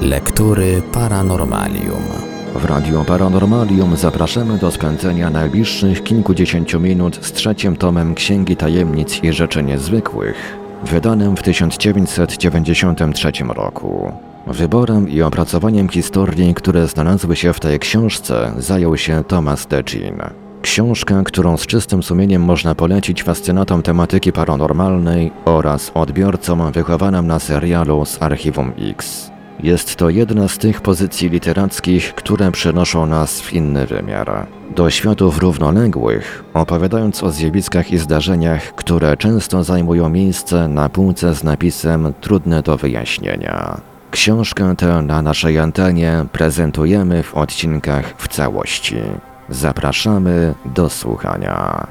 Lektury Paranormalium. W Radio Paranormalium zapraszamy do spędzenia najbliższych kilkudziesięciu minut z trzecim tomem Księgi Tajemnic i Rzeczy Niezwykłych, wydanym w 1993 roku. Wyborem i opracowaniem historii, które znalazły się w tej książce, zajął się Thomas Decin. Książka, którą z czystym sumieniem można polecić fascynatom tematyki paranormalnej oraz odbiorcom wychowanym na serialu z Archiwum X. Jest to jedna z tych pozycji literackich, które przenoszą nas w inny wymiar. Do światów równoległych, opowiadając o zjawiskach i zdarzeniach, które często zajmują miejsce na półce z napisem trudne do wyjaśnienia. Książkę tę na naszej antenie prezentujemy w odcinkach w całości. Zapraszamy do słuchania.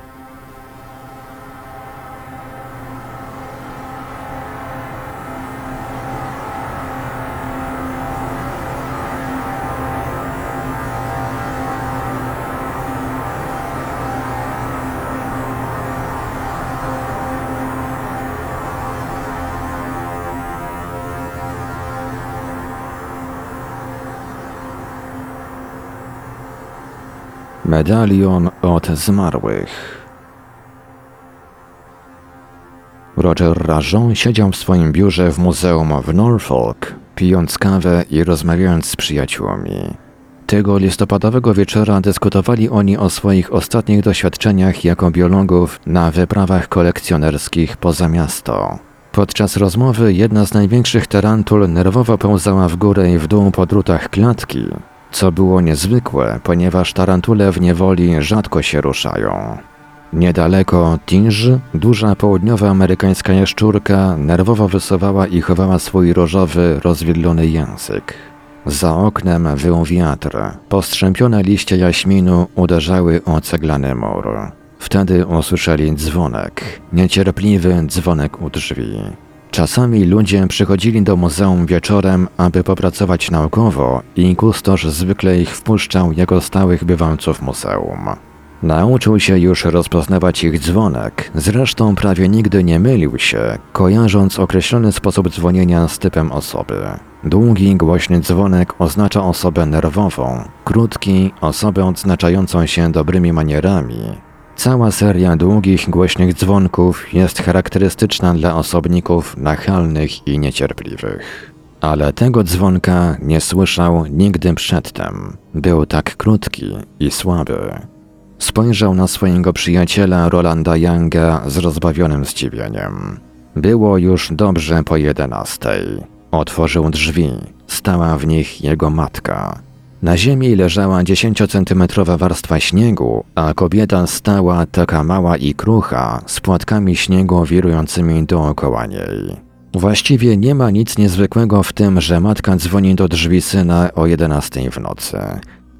Medalion od zmarłych. Roger Rajon siedział w swoim biurze w muzeum w Norfolk, pijąc kawę i rozmawiając z przyjaciółmi. Tego listopadowego wieczora dyskutowali oni o swoich ostatnich doświadczeniach jako biologów na wyprawach kolekcjonerskich poza miasto. Podczas rozmowy jedna z największych tarantul nerwowo pełzała w górę i w dół po drutach klatki, co było niezwykłe, ponieważ tarantule w niewoli rzadko się ruszają. Niedaleko Tinż, duża południowa amerykańska jaszczurka nerwowo wysuwała i chowała swój różowy, rozwidlony język. Za oknem wył wiatr. Postrzępione liście jaśminu uderzały o ceglany mur. Wtedy usłyszeli dzwonek, niecierpliwy dzwonek u drzwi. Czasami ludzie przychodzili do muzeum wieczorem, aby popracować naukowo i kustosz zwykle ich wpuszczał jako stałych bywalców muzeum. Nauczył się już rozpoznawać ich dzwonek, zresztą prawie nigdy nie mylił się, kojarząc określony sposób dzwonienia z typem osoby. Długi, głośny dzwonek oznacza osobę nerwową, krótki osobę odznaczającą się dobrymi manierami, Cała seria długich, głośnych dzwonków jest charakterystyczna dla osobników nachalnych i niecierpliwych. Ale tego dzwonka nie słyszał nigdy przedtem. Był tak krótki i słaby. Spojrzał na swojego przyjaciela Rolanda Younga z rozbawionym zdziwieniem. Było już dobrze po jedenastej. Otworzył drzwi. Stała w nich jego matka. Na ziemi leżała dziesięciocentymetrowa warstwa śniegu, a kobieta stała taka mała i krucha, z płatkami śniegu wirującymi dookoła niej. Właściwie nie ma nic niezwykłego w tym, że matka dzwoni do drzwi syna o 11 w nocy.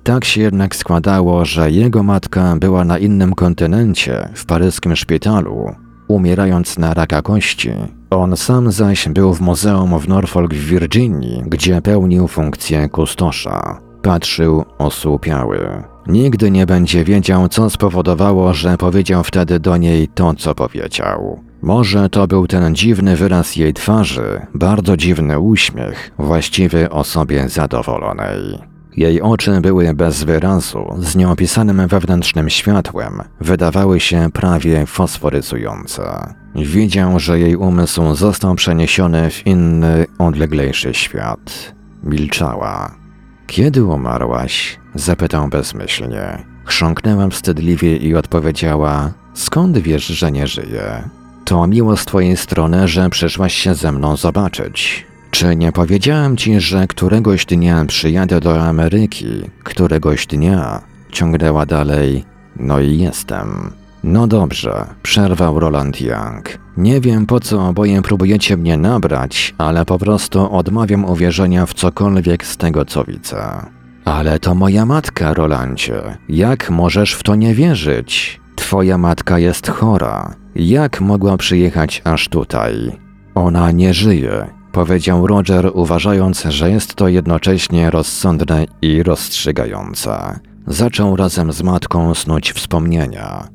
Tak się jednak składało, że jego matka była na innym kontynencie, w paryskim szpitalu, umierając na raka kości. On sam zaś był w muzeum w Norfolk w Virginii, gdzie pełnił funkcję kustosza. Patrzył osłupiały. Nigdy nie będzie wiedział, co spowodowało, że powiedział wtedy do niej to, co powiedział. Może to był ten dziwny wyraz jej twarzy, bardzo dziwny uśmiech, właściwy osobie zadowolonej. Jej oczy były bez wyrazu, z nieopisanym wewnętrznym światłem, wydawały się prawie fosforyzujące. Widział, że jej umysł został przeniesiony w inny, odleglejszy świat. Milczała. Kiedy umarłaś? zapytał bezmyślnie. Chrząknęłam wstydliwie i odpowiedziała: Skąd wiesz, że nie żyję? To miło z twojej strony, że przyszłaś się ze mną zobaczyć. Czy nie powiedziałem ci, że któregoś dnia przyjadę do Ameryki? Któregoś dnia? Ciągnęła dalej. No i jestem. No dobrze, przerwał Roland Young. Nie wiem po co oboje próbujecie mnie nabrać, ale po prostu odmawiam uwierzenia w cokolwiek z tego co widzę. Ale to moja matka, Rolandzie. Jak możesz w to nie wierzyć? Twoja matka jest chora. Jak mogła przyjechać aż tutaj? Ona nie żyje, powiedział Roger, uważając, że jest to jednocześnie rozsądne i rozstrzygające. Zaczął razem z matką snuć wspomnienia.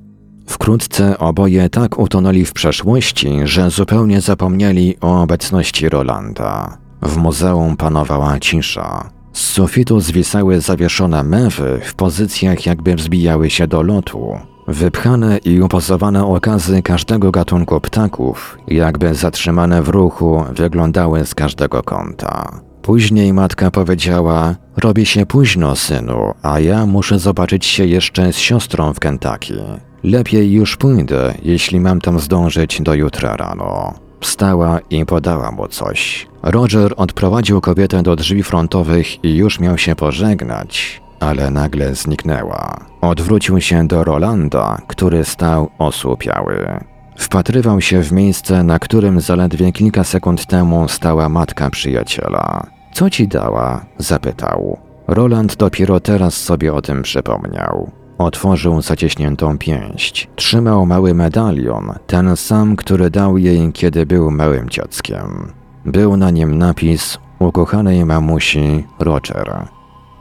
Wkrótce oboje tak utonęli w przeszłości, że zupełnie zapomnieli o obecności Rolanda. W muzeum panowała cisza. Z sufitu zwisały zawieszone mewy w pozycjach jakby wzbijały się do lotu. Wypchane i upozowane okazy każdego gatunku ptaków, jakby zatrzymane w ruchu, wyglądały z każdego kąta. Później matka powiedziała: Robi się późno, synu, a ja muszę zobaczyć się jeszcze z siostrą w Kentucky. Lepiej już pójdę, jeśli mam tam zdążyć do jutra rano. Wstała i podała mu coś. Roger odprowadził kobietę do drzwi frontowych i już miał się pożegnać, ale nagle zniknęła. Odwrócił się do Rolanda, który stał osłupiały. Wpatrywał się w miejsce, na którym zaledwie kilka sekund temu stała matka przyjaciela. Co ci dała? zapytał. Roland dopiero teraz sobie o tym przypomniał. Otworzył zacieśniętą pięść. Trzymał mały medalion, ten sam, który dał jej, kiedy był małym dzieckiem. Był na nim napis ukochanej mamusi Roger.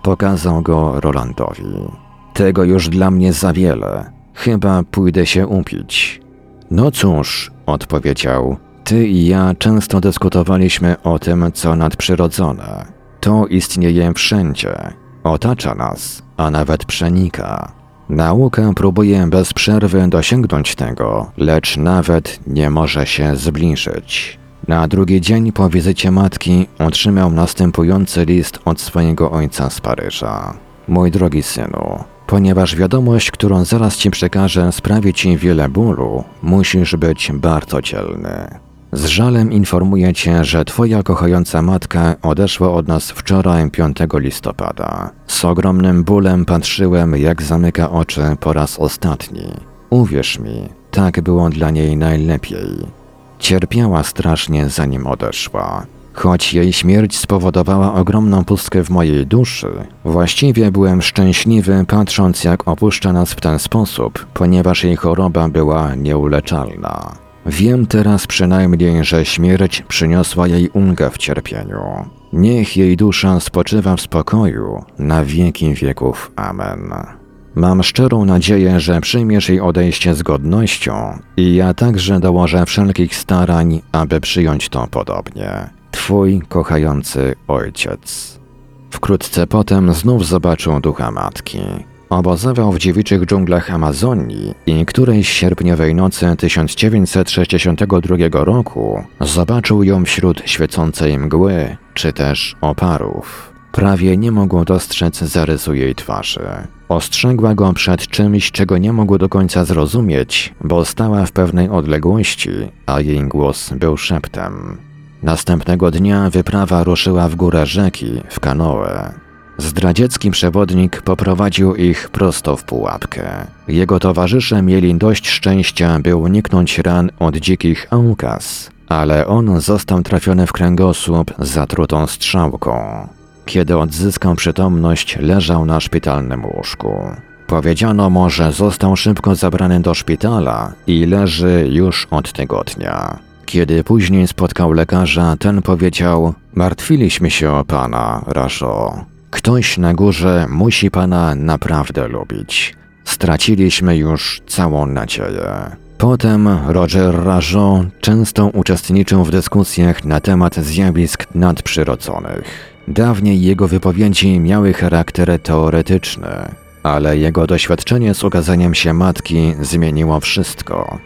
Pokazał go Rolandowi. Tego już dla mnie za wiele. Chyba pójdę się upić. No cóż, odpowiedział, ty i ja często dyskutowaliśmy o tym, co nadprzyrodzone. To istnieje wszędzie, otacza nas, a nawet przenika. Nauka próbuje bez przerwy dosięgnąć tego, lecz nawet nie może się zbliżyć. Na drugi dzień po wizycie matki otrzymał następujący list od swojego ojca z Paryża. Mój drogi synu, ponieważ wiadomość, którą zaraz ci przekażę, sprawi ci wiele bólu, musisz być bardzo dzielny. Z żalem informuję cię, że twoja kochająca matka odeszła od nas wczoraj 5 listopada. Z ogromnym bólem patrzyłem, jak zamyka oczy po raz ostatni. Uwierz mi, tak było dla niej najlepiej. Cierpiała strasznie zanim odeszła. Choć jej śmierć spowodowała ogromną pustkę w mojej duszy, właściwie byłem szczęśliwy patrząc jak opuszcza nas w ten sposób, ponieważ jej choroba była nieuleczalna. Wiem teraz przynajmniej, że śmierć przyniosła jej ulgę w cierpieniu. Niech jej dusza spoczywa w spokoju na wieki wieków. Amen. Mam szczerą nadzieję, że przyjmiesz jej odejście z godnością i ja także dołożę wszelkich starań, aby przyjąć to podobnie. Twój kochający ojciec. Wkrótce potem znów zobaczył ducha matki. Obozował w dziewiczych dżunglach Amazonii i którejś sierpniowej nocy 1962 roku zobaczył ją wśród świecącej mgły, czy też oparów. Prawie nie mógł dostrzec zarysu jej twarzy. Ostrzegła go przed czymś, czego nie mógł do końca zrozumieć, bo stała w pewnej odległości, a jej głos był szeptem. Następnego dnia wyprawa ruszyła w górę rzeki, w kanoę. Zdradziecki przewodnik poprowadził ich prosto w pułapkę. Jego towarzysze mieli dość szczęścia, by uniknąć ran od dzikich aukas, ale on został trafiony w kręgosłup zatrutą strzałką. Kiedy odzyskał przytomność, leżał na szpitalnym łóżku. Powiedziano mu, że został szybko zabrany do szpitala i leży już od tygodnia. Kiedy później spotkał lekarza, ten powiedział: Martwiliśmy się o pana, Raszo. Ktoś na górze musi pana naprawdę lubić. Straciliśmy już całą nadzieję. Potem Roger Rajon często uczestniczył w dyskusjach na temat zjawisk nadprzyrodzonych. Dawniej jego wypowiedzi miały charakter teoretyczny, ale jego doświadczenie z ukazaniem się matki zmieniło wszystko.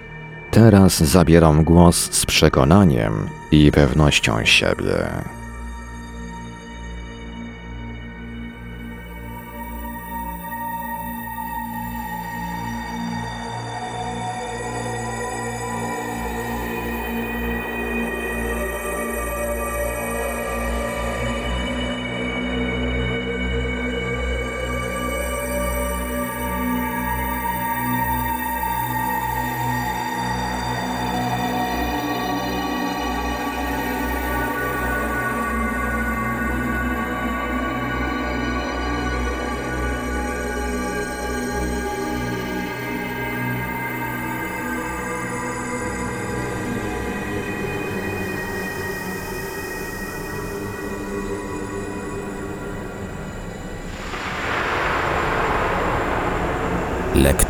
Teraz zabieram głos z przekonaniem i pewnością siebie.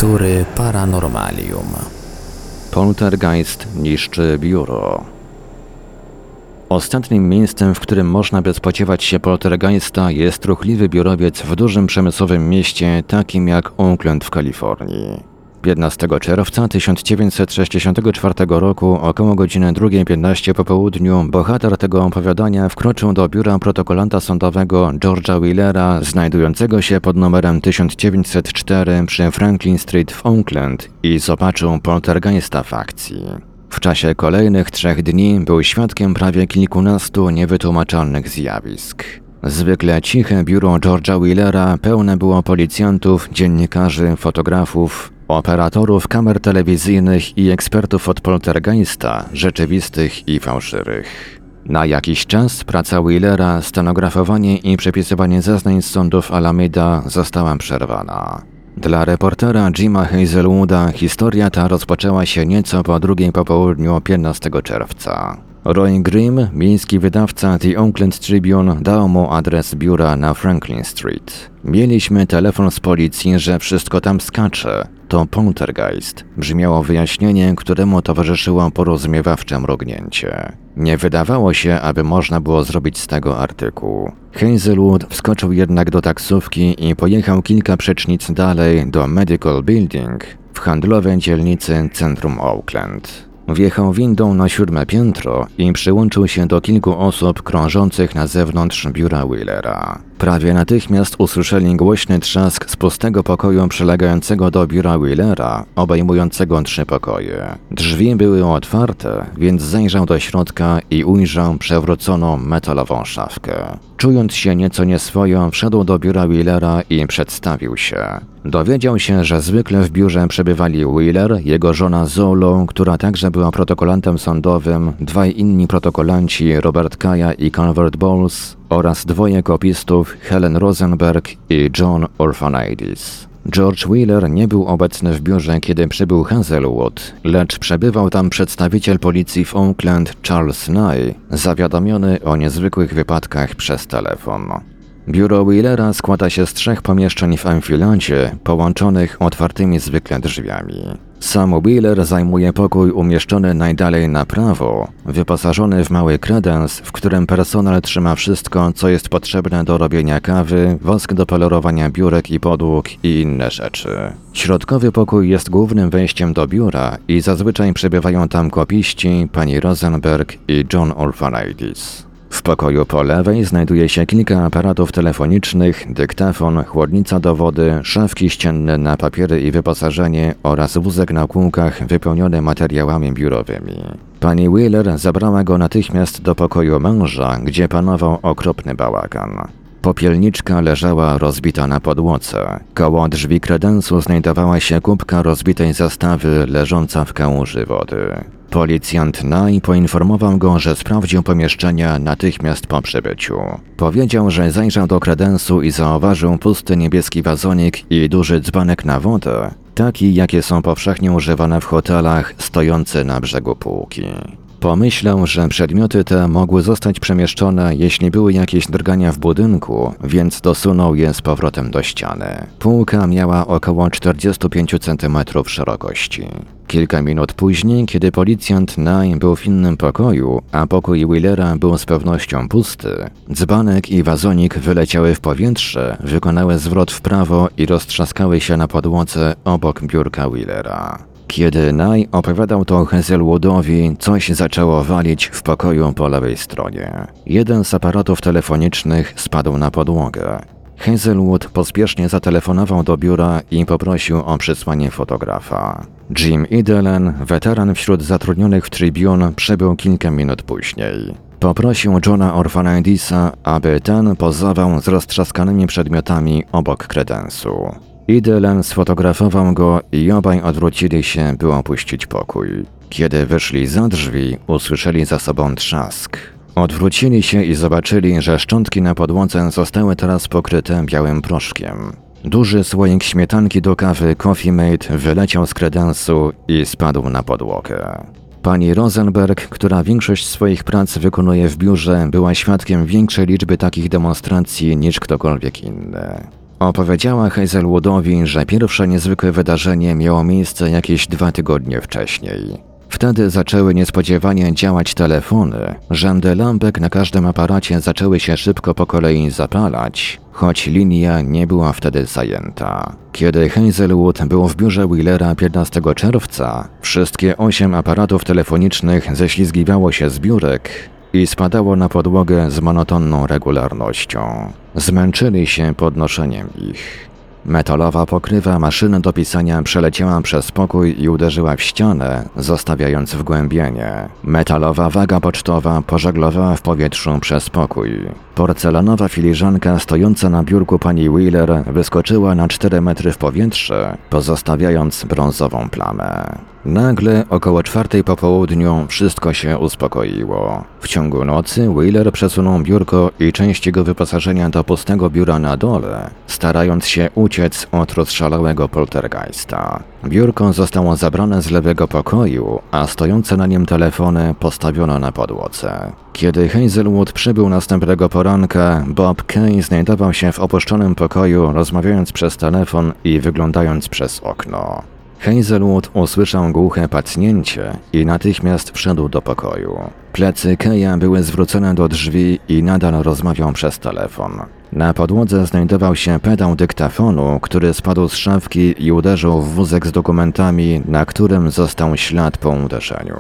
Lektury Paranormalium. Poltergeist niszczy biuro. Ostatnim miejscem, w którym można by spodziewać się poltergeista jest ruchliwy biurowiec w dużym przemysłowym mieście takim jak Oakland w Kalifornii. 15 czerwca 1964 roku około godziny 2.15 po południu bohater tego opowiadania wkroczył do biura protokolanta sądowego George'a Wheelera znajdującego się pod numerem 1904 przy Franklin Street w Oakland i zobaczył poltergeista w akcji. W czasie kolejnych trzech dni był świadkiem prawie kilkunastu niewytłumaczalnych zjawisk. Zwykle ciche biuro George'a Wheelera pełne było policjantów, dziennikarzy, fotografów, operatorów kamer telewizyjnych i ekspertów od poltergeista, rzeczywistych i fałszywych. Na jakiś czas praca Wheelera, stenografowanie i przepisywanie zeznań z sądów Alameda została przerwana. Dla reportera Jima Hazelwooda historia ta rozpoczęła się nieco po drugiej po południu 15 czerwca. Roy Grimm, miejski wydawca The Oakland Tribune, dał mu adres biura na Franklin Street. Mieliśmy telefon z policji, że wszystko tam skacze. To poltergeist. Brzmiało wyjaśnienie, któremu towarzyszyło porozumiewawcze mrugnięcie. Nie wydawało się, aby można było zrobić z tego artykuł. Hazelwood wskoczył jednak do taksówki i pojechał kilka przecznic dalej do Medical Building w handlowej dzielnicy centrum Oakland. Wjechał windą na siódme piętro i przyłączył się do kilku osób krążących na zewnątrz biura Wheelera. Prawie natychmiast usłyszeli głośny trzask z pustego pokoju przylegającego do biura Wheelera, obejmującego trzy pokoje. Drzwi były otwarte, więc zajrzał do środka i ujrzał przewróconą metalową szafkę. Czując się nieco nieswojo, wszedł do biura Wheelera i przedstawił się. Dowiedział się, że zwykle w biurze przebywali Wheeler, jego żona Zolo, która także była protokolantem sądowym, dwaj inni protokolanci, Robert Kaja i Calvert Bowles oraz dwoje kopistów, Helen Rosenberg i John Orphanides. George Wheeler nie był obecny w biurze, kiedy przybył Hazelwood, lecz przebywał tam przedstawiciel policji w Oakland Charles Nye, zawiadomiony o niezwykłych wypadkach przez telefon. Biuro Wheelera składa się z trzech pomieszczeń w enfiladzie, połączonych otwartymi zwykle drzwiami. Sam Wheeler zajmuje pokój umieszczony najdalej na prawo, wyposażony w mały kredens, w którym personel trzyma wszystko, co jest potrzebne do robienia kawy, wosk do polerowania biurek i podłóg i inne rzeczy. Środkowy pokój jest głównym wejściem do biura i zazwyczaj przebywają tam kopiści, pani Rosenberg i John Orphanides. W pokoju po lewej znajduje się kilka aparatów telefonicznych, dyktafon, chłodnica do wody, szafki ścienne na papiery i wyposażenie oraz wózek na kółkach wypełniony materiałami biurowymi. Pani Wheeler zabrała go natychmiast do pokoju męża, gdzie panował okropny bałagan. Popielniczka leżała rozbita na podłodze. Koło drzwi kredensu znajdowała się kubka rozbitej zastawy leżąca w kałuży wody. Policjant Naj poinformował go, że sprawdził pomieszczenia natychmiast po przybyciu. Powiedział, że zajrzał do kredensu i zauważył pusty niebieski wazonik i duży dzbanek na wodę, taki jakie są powszechnie używane w hotelach, stojący na brzegu półki. Pomyślał, że przedmioty te mogły zostać przemieszczone, jeśli były jakieś drgania w budynku, więc dosunął je z powrotem do ściany. Półka miała około 45 cm szerokości. Kilka minut później, kiedy policjant Nye był w innym pokoju, a pokój Willera był z pewnością pusty, dzbanek i wazonik wyleciały w powietrze, wykonały zwrot w prawo i roztrzaskały się na podłodze obok biurka Willera. Kiedy Nye opowiadał to Hazelwoodowi, coś zaczęło walić w pokoju po lewej stronie. Jeden z aparatów telefonicznych spadł na podłogę. Hazelwood pospiesznie zatelefonował do biura i poprosił o przysłanie fotografa. Jim Idelen, weteran wśród zatrudnionych w Tribune, przybył kilka minut później. Poprosił Johna Orphanidisa, aby ten pozował z roztrzaskanymi przedmiotami obok kredensu. Idelen sfotografował go i obaj odwrócili się, by opuścić pokój. Kiedy wyszli za drzwi, usłyszeli za sobą trzask. Odwrócili się i zobaczyli, że szczątki na podłodze zostały teraz pokryte białym proszkiem. Duży słoik śmietanki do kawy Coffee Mate wyleciał z kredensu i spadł na podłogę. Pani Rosenberg, która większość swoich prac wykonuje w biurze, była świadkiem większej liczby takich demonstracji niż ktokolwiek inny. Opowiedziała Hazelwoodowi, że pierwsze niezwykłe wydarzenie miało miejsce jakieś dwa tygodnie wcześniej. Wtedy zaczęły niespodziewanie działać telefony, rzędy lampek na każdym aparacie zaczęły się szybko po kolei zapalać, choć linia nie była wtedy zajęta. Kiedy Hazelwood był w biurze Wheelera 15 czerwca, wszystkie osiem aparatów telefonicznych ześlizgiwało się z biurek i spadało na podłogę z monotonną regularnością. Zmęczyli się podnoszeniem ich. Metalowa pokrywa maszyny do pisania przeleciała przez pokój i uderzyła w ścianę, zostawiając wgłębienie. Metalowa waga pocztowa pożeglowała w powietrzu przez pokój. Porcelanowa filiżanka stojąca na biurku pani Wheeler wyskoczyła na 4 metry w powietrze, pozostawiając brązową plamę. Nagle około czwartej po południu wszystko się uspokoiło. W ciągu nocy Wheeler przesunął biurko i część jego wyposażenia do pustego biura na dole, starając się uciec od rozszalałego poltergeista. Biurko zostało zabrane z lewego pokoju, a stojące na nim telefony postawiono na podłodze. Kiedy Hazelwood przybył następnego poranka, Bob Kay znajdował się w opuszczonym pokoju, rozmawiając przez telefon i wyglądając przez okno. Hazelwood usłyszał głuche pacnięcie i natychmiast wszedł do pokoju. Plecy Keja były zwrócone do drzwi i nadal rozmawiał przez telefon. Na podłodze znajdował się pedał dyktafonu, który spadł z szafki i uderzył w wózek z dokumentami, na którym został ślad po uderzeniu.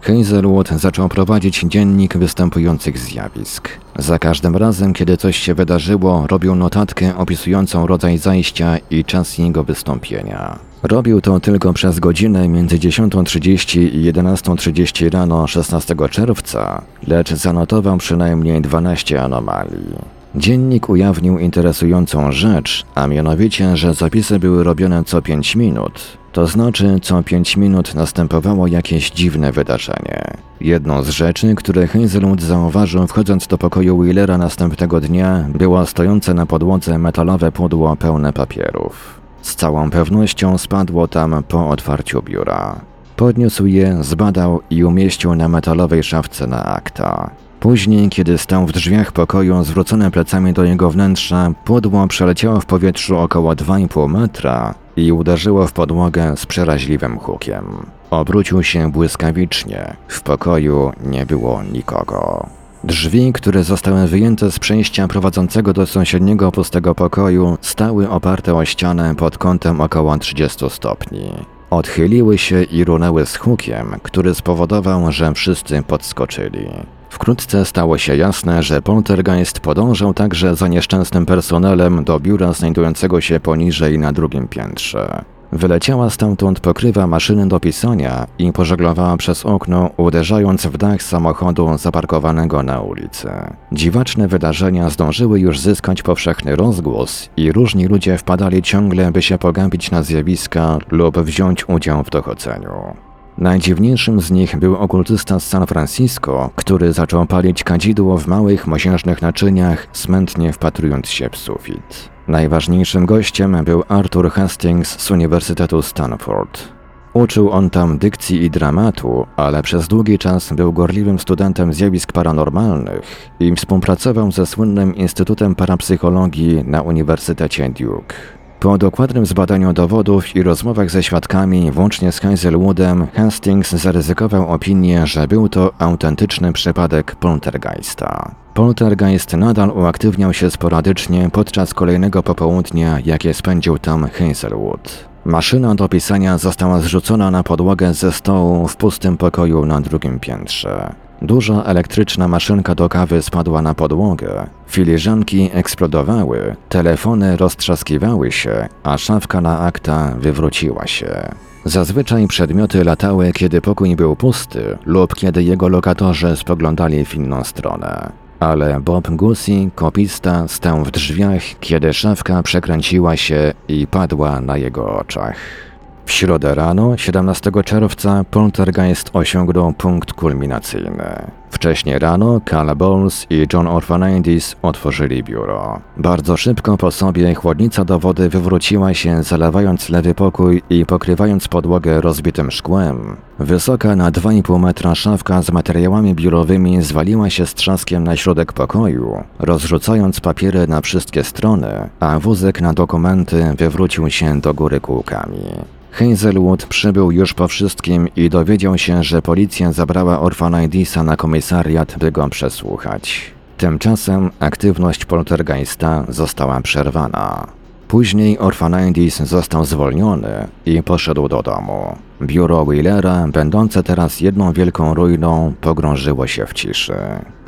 Hazelwood zaczął prowadzić dziennik występujących zjawisk. Za każdym razem, kiedy coś się wydarzyło, robił notatkę opisującą rodzaj zajścia i czas jego wystąpienia. Robił to tylko przez godzinę między 10.30 i 11.30 rano 16 czerwca, lecz zanotował przynajmniej 12 anomalii. Dziennik ujawnił interesującą rzecz, a mianowicie, że zapisy były robione co 5 minut. To znaczy, co 5 minut następowało jakieś dziwne wydarzenie. Jedną z rzeczy, które Hazelwood zauważył wchodząc do pokoju Wheelera następnego dnia, było stojące na podłodze metalowe pudło pełne papierów. Z całą pewnością spadło tam po otwarciu biura. Podniósł je, zbadał i umieścił na metalowej szafce na akta. Później, kiedy stał w drzwiach pokoju zwrócone plecami do jego wnętrza, pudło przeleciało w powietrzu około 2,5 metra i uderzyło w podłogę z przeraźliwym hukiem. Obrócił się błyskawicznie. W pokoju nie było nikogo. Drzwi, które zostały wyjęte z przejścia prowadzącego do sąsiedniego pustego pokoju, stały oparte o ścianę pod kątem około 30 stopni. Odchyliły się i runęły z hukiem, który spowodował, że wszyscy podskoczyli. Wkrótce stało się jasne, że poltergeist podążał także za nieszczęsnym personelem do biura znajdującego się poniżej na drugim piętrze. Wyleciała stamtąd pokrywa maszyny do pisania i pożeglowała przez okno, uderzając w dach samochodu zaparkowanego na ulicy. Dziwaczne wydarzenia zdążyły już zyskać powszechny rozgłos i różni ludzie wpadali ciągle, by się pogapić na zjawiska lub wziąć udział w dochodzeniu. Najdziwniejszym z nich był okultysta z San Francisco, który zaczął palić kadzidło w małych, mosiężnych naczyniach, smętnie wpatrując się w sufit. Najważniejszym gościem był Arthur Hastings z Uniwersytetu Stanford. Uczył on tam dykcji i dramatu, ale przez długi czas był gorliwym studentem zjawisk paranormalnych i współpracował ze słynnym Instytutem Parapsychologii na Uniwersytecie Duke. Po dokładnym zbadaniu dowodów i rozmowach ze świadkami, włącznie z Hazelwoodem, Hastings zaryzykował opinię, że był to autentyczny przypadek poltergeista. Poltergeist nadal uaktywniał się sporadycznie podczas kolejnego popołudnia, jakie spędził tam Hazelwood. Maszyna do pisania została zrzucona na podłogę ze stołu w pustym pokoju na drugim piętrze. Duża elektryczna maszynka do kawy spadła na podłogę, filiżanki eksplodowały, telefony roztrzaskiwały się, a szafka na akta wywróciła się. Zazwyczaj przedmioty latały, kiedy pokój był pusty lub kiedy jego lokatorzy spoglądali w inną stronę. Ale Bob Gussie, kopista, stał w drzwiach, kiedy szafka przekręciła się i padła na jego oczach. W środę rano, 17 czerwca, poltergeist osiągnął punkt kulminacyjny. Wcześniej rano Cal Bowles i John Orphanidis otworzyli biuro. Bardzo szybko po sobie chłodnica do wody wywróciła się, zalewając lewy pokój i pokrywając podłogę rozbitym szkłem. Wysoka na 2,5 metra szafka z materiałami biurowymi zwaliła się z trzaskiem na środek pokoju, rozrzucając papiery na wszystkie strony, a wózek na dokumenty wywrócił się do góry kółkami. Hazelwood przybył już po wszystkim i dowiedział się, że policja zabrała Orphanijdisa na komisariat, by go przesłuchać. Tymczasem aktywność poltergeista została przerwana. Później Orphanides został zwolniony i poszedł do domu. Biuro Wheelera, będące teraz jedną wielką ruiną, pogrążyło się w ciszy.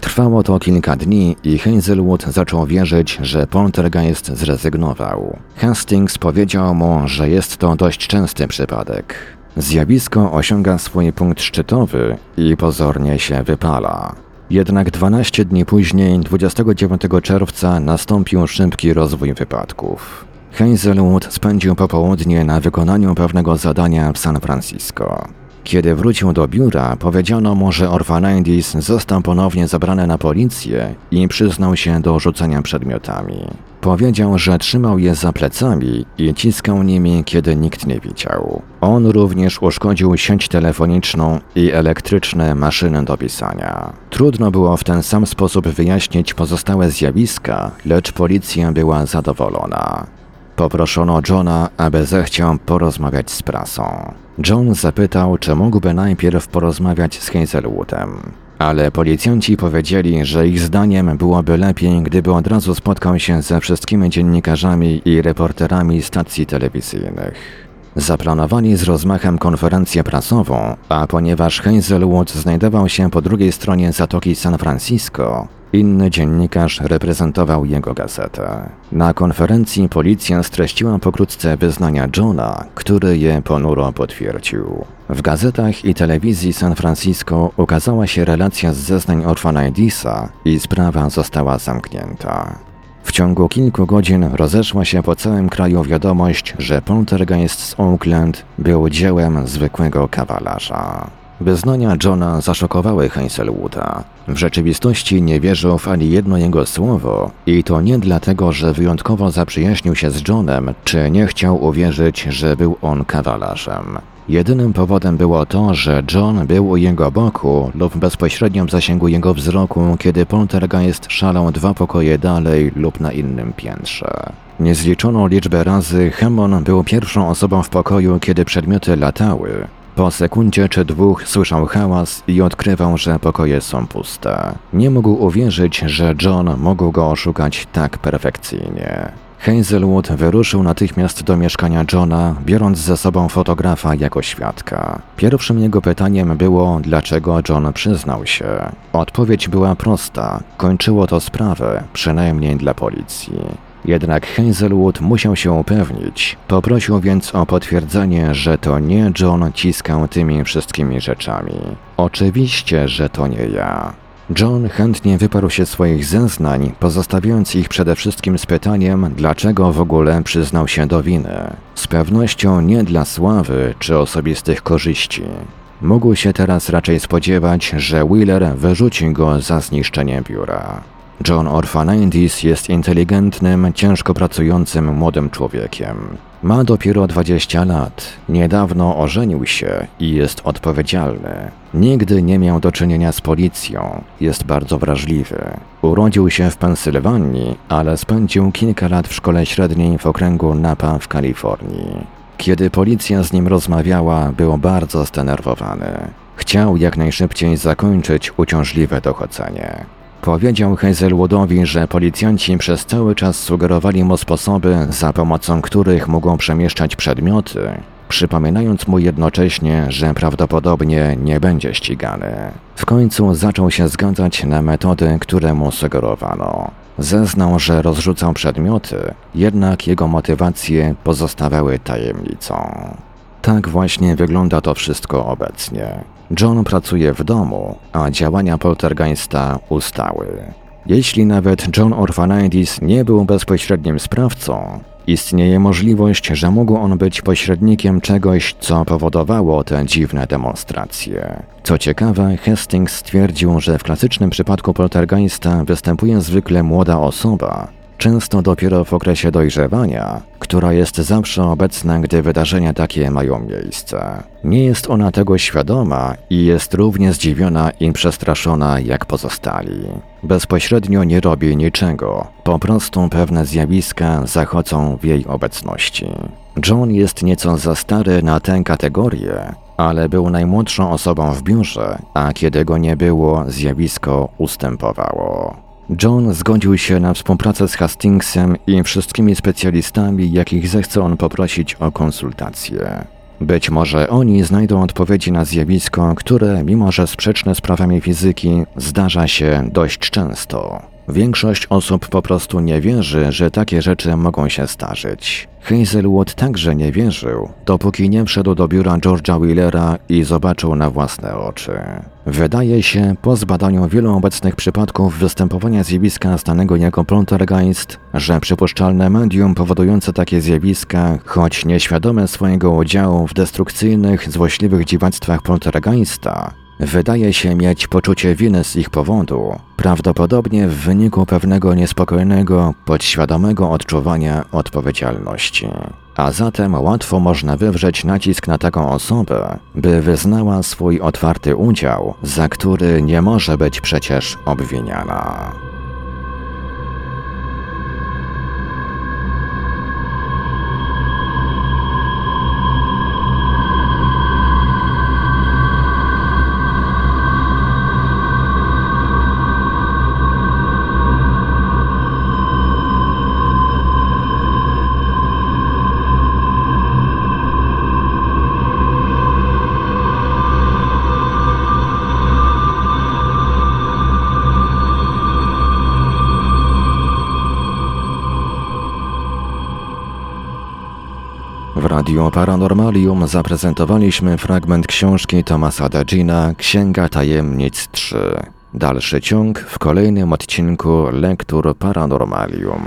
Trwało to kilka dni i Hazelwood zaczął wierzyć, że poltergeist zrezygnował. Hastings powiedział mu, że jest to dość częsty przypadek. Zjawisko osiąga swój punkt szczytowy i pozornie się wypala. Jednak 12 dni później, 29 czerwca, nastąpił szybki rozwój wypadków. Hazelwood spędził popołudnie na wykonaniu pewnego zadania w San Francisco. Kiedy wrócił do biura, powiedziano mu, że Orphanidis został ponownie zabrany na policję i przyznał się do rzucania przedmiotami. Powiedział, że trzymał je za plecami i ciskał nimi, kiedy nikt nie widział. On również uszkodził sieć telefoniczną i elektryczne maszyny do pisania. Trudno było w ten sam sposób wyjaśnić pozostałe zjawiska, lecz policja była zadowolona. Poproszono Johna, aby zechciał porozmawiać z prasą. John zapytał, czy mógłby najpierw porozmawiać z Hazelwoodem. Ale policjanci powiedzieli, że ich zdaniem byłoby lepiej, gdyby od razu spotkał się ze wszystkimi dziennikarzami i reporterami stacji telewizyjnych. Zaplanowali z rozmachem konferencję prasową, a ponieważ Hazelwood znajdował się po drugiej stronie Zatoki San Francisco, inny dziennikarz reprezentował jego gazetę. Na konferencji policja streściła pokrótce wyznania Johna, który je ponuro potwierdził. W gazetach i telewizji San Francisco ukazała się relacja z zeznań Orphanidisa i sprawa została zamknięta. W ciągu kilku godzin rozeszła się po całym kraju wiadomość, że poltergeist z Oakland był dziełem zwykłego kawalarza. Wyznania Johna zaszokowały Hazelwooda. W rzeczywistości nie wierzył w ani jedno jego słowo i to nie dlatego, że wyjątkowo zaprzyjaźnił się z Johnem, czy nie chciał uwierzyć, że był on kawalarzem. Jedynym powodem było to, że John był u jego boku lub w bezpośrednim zasięgu jego wzroku, kiedy poltergeist szalał dwa pokoje dalej lub na innym piętrze. Niezliczoną liczbę razy Hammond był pierwszą osobą w pokoju, kiedy przedmioty latały. Po sekundzie czy dwóch słyszał hałas i odkrywał, że pokoje są puste. Nie mógł uwierzyć, że John mógł go oszukać tak perfekcyjnie. Hazelwood wyruszył natychmiast do mieszkania Johna, biorąc ze sobą fotografa jako świadka. Pierwszym jego pytaniem było, dlaczego John przyznał się. Odpowiedź była prosta: kończyło to sprawę, przynajmniej dla policji. Jednak Hazelwood musiał się upewnić. Poprosił więc o potwierdzenie, że to nie John ciskał tymi wszystkimi rzeczami. Oczywiście, że to nie ja. John chętnie wyparł się swoich zeznań, pozostawiając ich przede wszystkim z pytaniem, dlaczego w ogóle przyznał się do winy. Z pewnością nie dla sławy czy osobistych korzyści. Mógł się teraz raczej spodziewać, że Wheeler wyrzuci go za zniszczenie biura. John Orphanidis jest inteligentnym, ciężko pracującym młodym człowiekiem. Ma dopiero 20 lat, niedawno ożenił się i jest odpowiedzialny. Nigdy nie miał do czynienia z policją, jest bardzo wrażliwy. Urodził się w Pensylwanii, ale spędził kilka lat w szkole średniej w okręgu Napa w Kalifornii. Kiedy policja z nim rozmawiała, był bardzo zdenerwowany. Chciał jak najszybciej zakończyć uciążliwe dochodzenie. Powiedział Hazelwoodowi, że policjanci przez cały czas sugerowali mu sposoby, za pomocą których mogą przemieszczać przedmioty, przypominając mu jednocześnie, że prawdopodobnie nie będzie ścigany. W końcu zaczął się zgadzać na metody, które mu sugerowano. Zeznał, że rozrzucał przedmioty, jednak jego motywacje pozostawały tajemnicą. Tak właśnie wygląda to wszystko obecnie. John pracuje w domu, a działania poltergeista ustały. Jeśli nawet John Orphanidis nie był bezpośrednim sprawcą, istnieje możliwość, że mógł on być pośrednikiem czegoś, co powodowało te dziwne demonstracje. Co ciekawe, Hastings stwierdził, że w klasycznym przypadku poltergeista występuje zwykle młoda osoba, często dopiero w okresie dojrzewania, która jest zawsze obecna, gdy wydarzenia takie mają miejsce. Nie jest ona tego świadoma i jest równie zdziwiona i przestraszona jak pozostali. Bezpośrednio nie robi niczego, po prostu pewne zjawiska zachodzą w jej obecności. John jest nieco za stary na tę kategorię, ale był najmłodszą osobą w biurze, a kiedy go nie było, zjawisko ustępowało. John zgodził się na współpracę z Hastingsem i wszystkimi specjalistami, jakich zechce on poprosić o konsultacje. Być może oni znajdą odpowiedzi na zjawisko, które, mimo że sprzeczne z prawami fizyki, zdarza się dość często. Większość osób po prostu nie wierzy, że takie rzeczy mogą się zdarzyć. Hazelwood także nie wierzył, dopóki nie wszedł do biura George'a Wheelera i zobaczył na własne oczy. Wydaje się, po zbadaniu wielu obecnych przypadków występowania zjawiska znanego jako poltergeist, że przypuszczalne medium powodujące takie zjawiska, choć nieświadome swojego udziału w destrukcyjnych, złośliwych dziwactwach poltergeista, wydaje się mieć poczucie winy z ich powodu, prawdopodobnie w wyniku pewnego niespokojnego, podświadomego odczuwania odpowiedzialności. A zatem łatwo można wywrzeć nacisk na taką osobę, by wyznała swój otwarty udział, za który nie może być przecież obwiniana. Paranormalium zaprezentowaliśmy fragment książki Tomasa Degina Księga Tajemnic 3. Dalszy ciąg w kolejnym odcinku Lektur Paranormalium.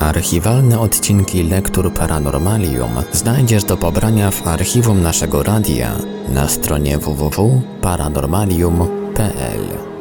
Archiwalne odcinki Lektur Paranormalium znajdziesz do pobrania w archiwum naszego radia na stronie www.paranormalium.pl